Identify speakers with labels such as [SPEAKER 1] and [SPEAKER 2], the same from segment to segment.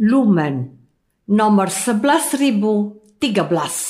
[SPEAKER 1] Lumen nomor 11013.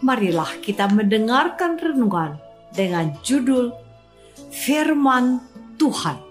[SPEAKER 1] marilah kita mendengarkan renungan dengan judul Firman Tuhan.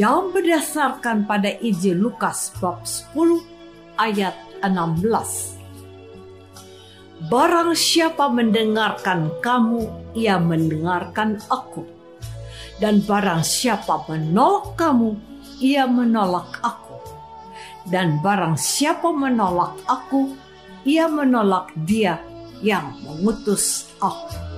[SPEAKER 1] Yang berdasarkan pada Injil Lukas bab 10 ayat 16. Barang siapa mendengarkan kamu, ia mendengarkan aku. Dan barang siapa menolak kamu, ia menolak aku. Dan barang siapa menolak aku, ia menolak dia yang mengutus aku.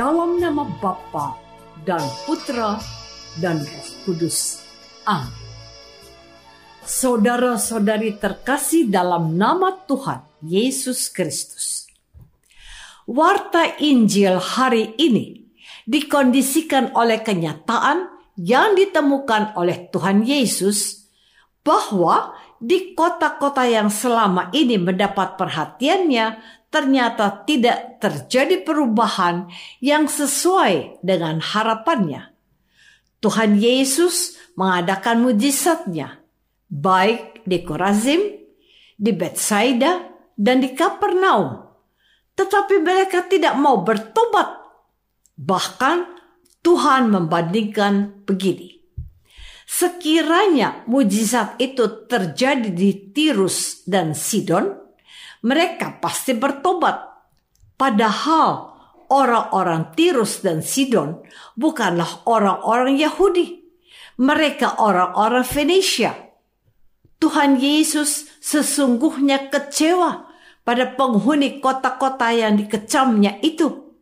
[SPEAKER 1] Dalam nama Bapa dan Putra dan Roh Kudus. Amin. Saudara-saudari terkasih dalam nama Tuhan Yesus Kristus. Warta Injil hari ini dikondisikan oleh kenyataan yang ditemukan oleh Tuhan Yesus bahwa di kota-kota yang selama ini mendapat perhatiannya ternyata tidak terjadi perubahan yang sesuai dengan harapannya. Tuhan Yesus mengadakan mujizatnya, baik di Korazim, di Bethsaida, dan di Kapernaum. Tetapi mereka tidak mau bertobat. Bahkan Tuhan membandingkan begini. Sekiranya mujizat itu terjadi di Tirus dan Sidon, mereka pasti bertobat. Padahal orang-orang Tirus dan Sidon bukanlah orang-orang Yahudi. Mereka orang-orang Venesia. Tuhan Yesus sesungguhnya kecewa pada penghuni kota-kota yang dikecamnya itu.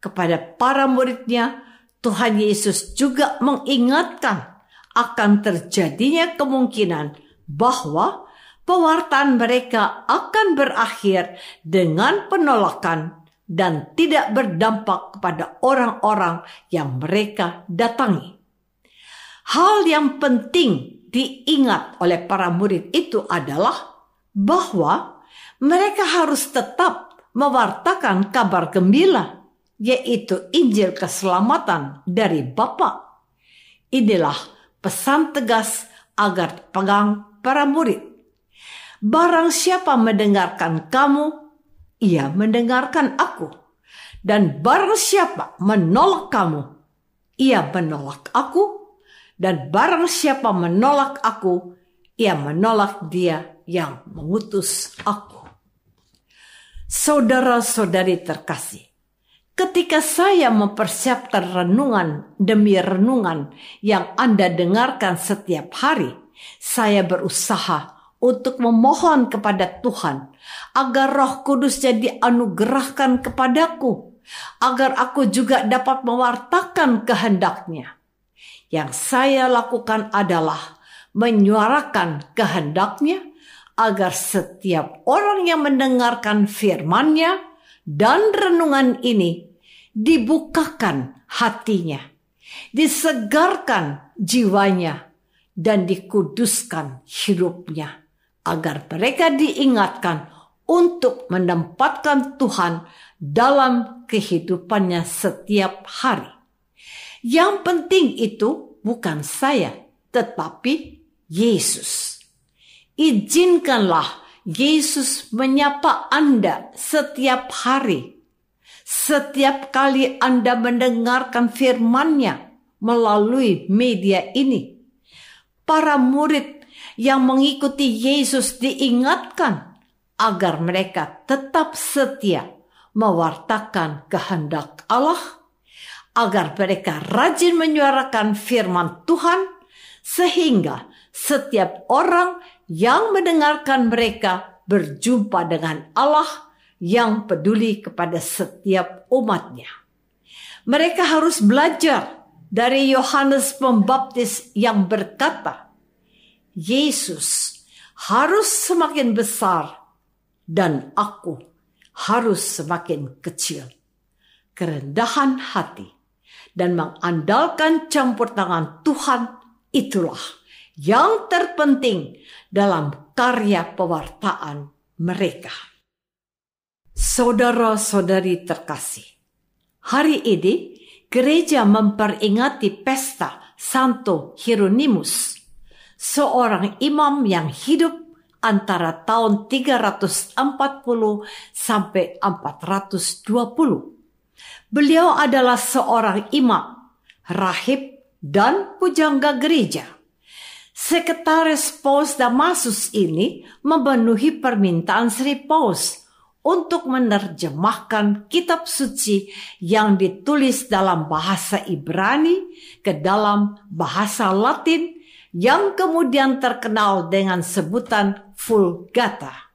[SPEAKER 1] Kepada para muridnya, Tuhan Yesus juga mengingatkan akan terjadinya kemungkinan bahwa pewartaan mereka akan berakhir dengan penolakan dan tidak berdampak kepada orang-orang yang mereka datangi. Hal yang penting diingat oleh para murid itu adalah bahwa mereka harus tetap mewartakan kabar gembira, yaitu Injil keselamatan dari Bapa. Inilah pesan tegas agar pegang para murid Barang siapa mendengarkan kamu, ia mendengarkan aku. Dan barang siapa menolak kamu, ia menolak aku, dan barang siapa menolak aku, ia menolak dia yang mengutus aku. Saudara-saudari terkasih, ketika saya mempersiapkan renungan demi renungan yang Anda dengarkan setiap hari, saya berusaha untuk memohon kepada Tuhan. Agar Roh Kudus jadi anugerahkan kepadaku, agar aku juga dapat mewartakan kehendaknya. Yang saya lakukan adalah menyuarakan kehendaknya. Agar setiap orang yang mendengarkan firman-Nya dan renungan ini dibukakan hatinya, disegarkan jiwanya, dan dikuduskan hidupnya, agar mereka diingatkan untuk menempatkan Tuhan dalam kehidupannya setiap hari. Yang penting itu bukan saya, tetapi Yesus. Izinkanlah Yesus menyapa Anda setiap hari. Setiap kali Anda mendengarkan firman-Nya melalui media ini. Para murid yang mengikuti Yesus diingatkan agar mereka tetap setia mewartakan kehendak Allah, agar mereka rajin menyuarakan firman Tuhan, sehingga setiap orang yang mendengarkan mereka berjumpa dengan Allah yang peduli kepada setiap umatnya. Mereka harus belajar dari Yohanes Pembaptis yang berkata, Yesus harus semakin besar dan aku harus semakin kecil. Kerendahan hati dan mengandalkan campur tangan Tuhan itulah yang terpenting dalam karya pewartaan mereka. Saudara-saudari terkasih, hari ini gereja memperingati pesta Santo Hieronymus, seorang imam yang hidup antara tahun 340 sampai 420. Beliau adalah seorang imam, rahib, dan pujangga gereja Sekretaris Pos Damasus ini memenuhi permintaan Sri Pos untuk menerjemahkan kitab suci yang ditulis dalam bahasa Ibrani ke dalam bahasa Latin yang kemudian terkenal dengan sebutan Vulgata.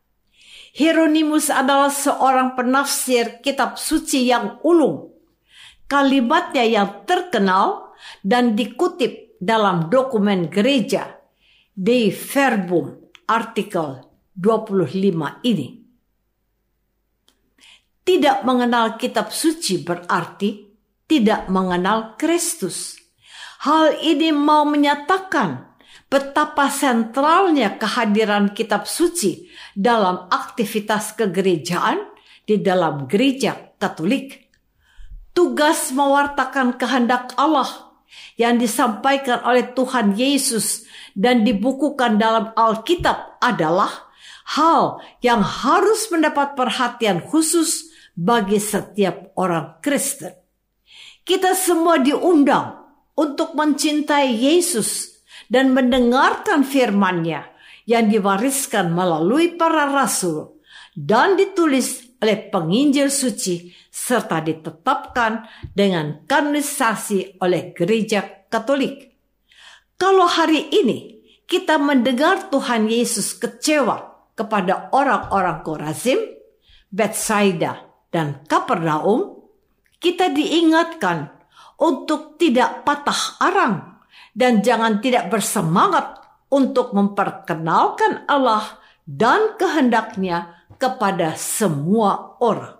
[SPEAKER 1] Hieronymus adalah seorang penafsir kitab suci yang ulung. Kalimatnya yang terkenal dan dikutip dalam dokumen gereja Dei Verbum artikel 25 ini. Tidak mengenal kitab suci berarti tidak mengenal Kristus. Hal ini mau menyatakan betapa sentralnya kehadiran kitab suci dalam aktivitas kegerejaan di dalam gereja Katolik. Tugas mewartakan kehendak Allah yang disampaikan oleh Tuhan Yesus dan dibukukan dalam Alkitab adalah hal yang harus mendapat perhatian khusus bagi setiap orang Kristen. Kita semua diundang untuk mencintai Yesus dan mendengarkan firman-Nya yang diwariskan melalui para rasul dan ditulis oleh penginjil suci serta ditetapkan dengan kanonisasi oleh gereja Katolik. Kalau hari ini kita mendengar Tuhan Yesus kecewa kepada orang-orang Korazim, Bethsaida, dan Kapernaum, kita diingatkan untuk tidak patah arang dan jangan tidak bersemangat untuk memperkenalkan Allah dan kehendaknya kepada semua orang.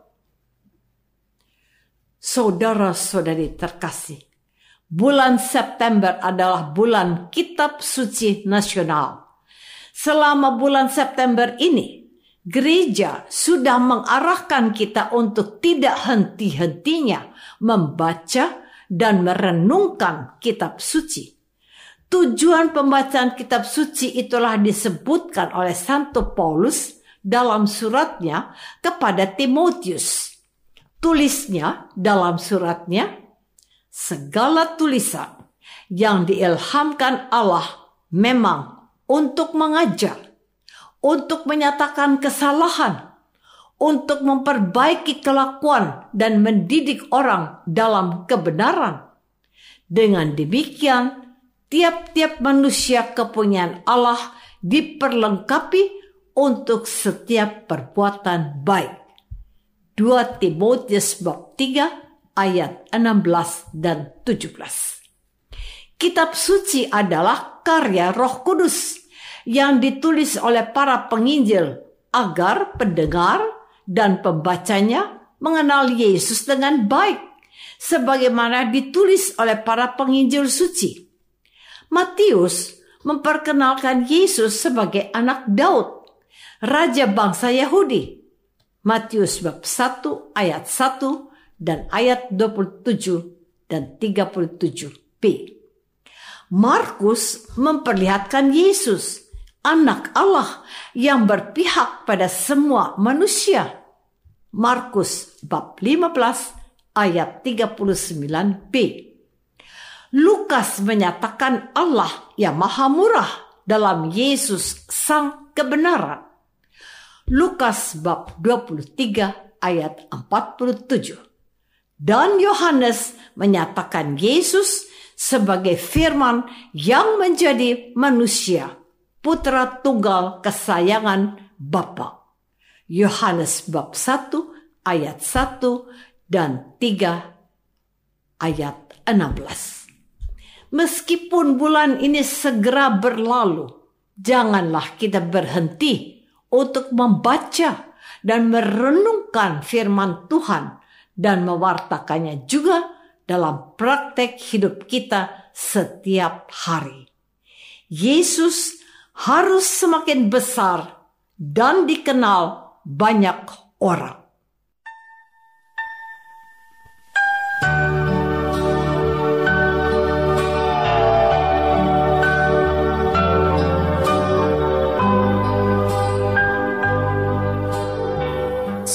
[SPEAKER 1] Saudara-saudari terkasih, Bulan September adalah bulan Kitab Suci Nasional. Selama bulan September ini, gereja sudah mengarahkan kita untuk tidak henti-hentinya membaca dan merenungkan kitab suci. Tujuan pembacaan kitab suci itulah disebutkan oleh Santo Paulus dalam suratnya kepada Timotius. Tulisnya dalam suratnya, segala tulisan yang diilhamkan Allah memang untuk mengajar, untuk menyatakan kesalahan, untuk memperbaiki kelakuan dan mendidik orang dalam kebenaran. Dengan demikian, tiap-tiap manusia kepunyaan Allah diperlengkapi untuk setiap perbuatan baik. 2 Timotius bab 3 ayat 16 dan 17. Kitab suci adalah karya Roh Kudus yang ditulis oleh para penginjil agar pendengar dan pembacanya mengenal Yesus dengan baik sebagaimana ditulis oleh para penginjil suci. Matius memperkenalkan Yesus sebagai anak Daud, raja bangsa Yahudi. Matius bab 1 ayat 1 dan ayat 27 dan 37b. Markus memperlihatkan Yesus, anak Allah yang berpihak pada semua manusia. Markus bab 15 ayat 39b. Lukas menyatakan Allah yang maha murah dalam Yesus sang kebenaran. Lukas bab 23 ayat 47. Dan Yohanes menyatakan Yesus sebagai firman yang menjadi manusia, putra tunggal kesayangan Bapa. Yohanes bab 1 ayat 1 dan 3 ayat 16. Meskipun bulan ini segera berlalu, janganlah kita berhenti untuk membaca dan merenungkan firman Tuhan dan mewartakannya juga dalam praktek hidup kita setiap hari. Yesus harus semakin besar dan dikenal banyak orang.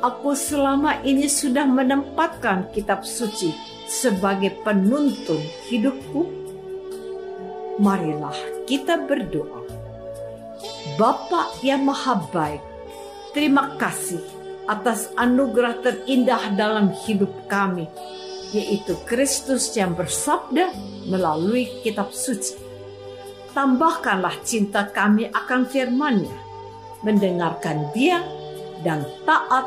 [SPEAKER 1] Aku selama ini sudah menempatkan kitab suci sebagai penuntun hidupku? Marilah kita berdoa. Bapa yang maha baik, terima kasih atas anugerah terindah dalam hidup kami, yaitu Kristus yang bersabda melalui kitab suci. Tambahkanlah cinta kami akan firman-Nya, mendengarkan Dia dan taat